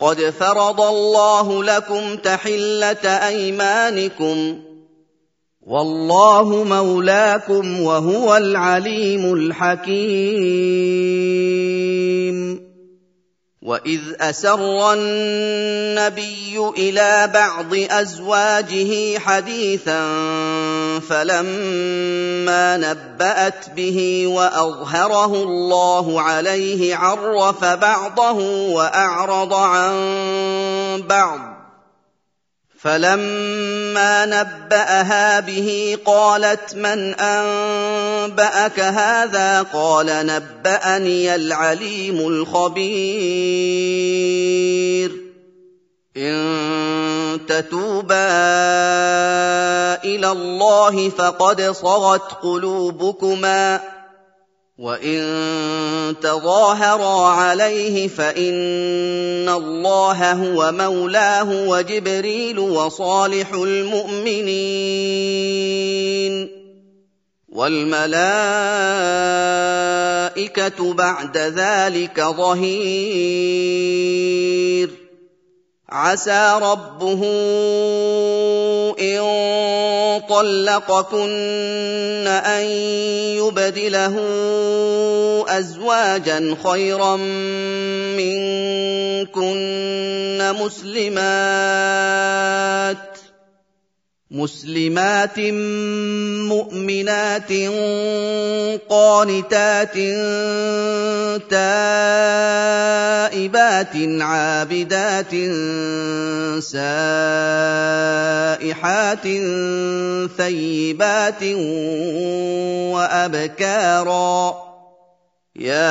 قد فرض الله لكم تحلة أيمانكم والله مولاكم وهو العليم الحكيم. وإذ أسر النبي إلى بعض أزواجه حديثا فلما نبأت به وأظهره الله عليه عرف بعضه وأعرض عن بعض. فلما نبأها به قالت من أنبأك هذا؟ قال نبأني العليم الخبير. إن تتوبا إلى الله فقد صغت قلوبكما وإن تظاهرا عليه فإن الله هو مولاه وجبريل وصالح المؤمنين والملائكة بعد ذلك ظهير عسى ربه إن طلقكن أن يبدله أزواجا خيرا منكن مسلمات مسلمات مؤمنات قانتات تائبات عابدات سائحات ثيبات وأبكارا. يا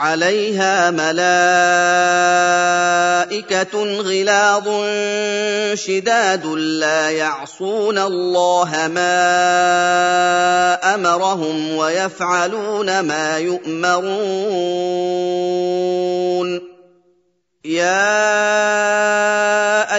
عليها ملائكة غلاظ شداد لا يعصون الله ما أمرهم ويفعلون ما يؤمرون. يا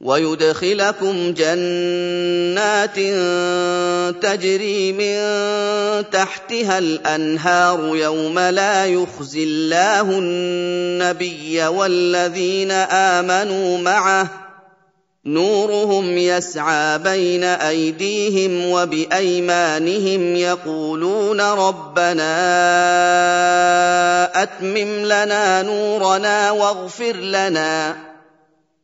ويدخلكم جنات تجري من تحتها الأنهار يوم لا يخزي الله النبي والذين آمنوا معه. نورهم يسعى بين أيديهم وبأيمانهم يقولون ربنا أتمم لنا نورنا واغفر لنا.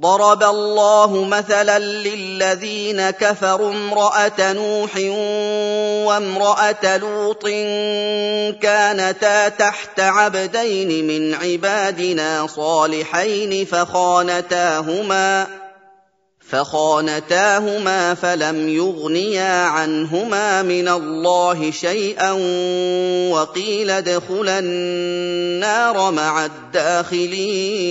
ضرب الله مثلا للذين كفروا امرأة نوح وامرأة لوط كانتا تحت عبدين من عبادنا صالحين فخانتاهما فخانتاهما فلم يغنيا عنهما من الله شيئا وقيل ادخلا النار مع الداخلين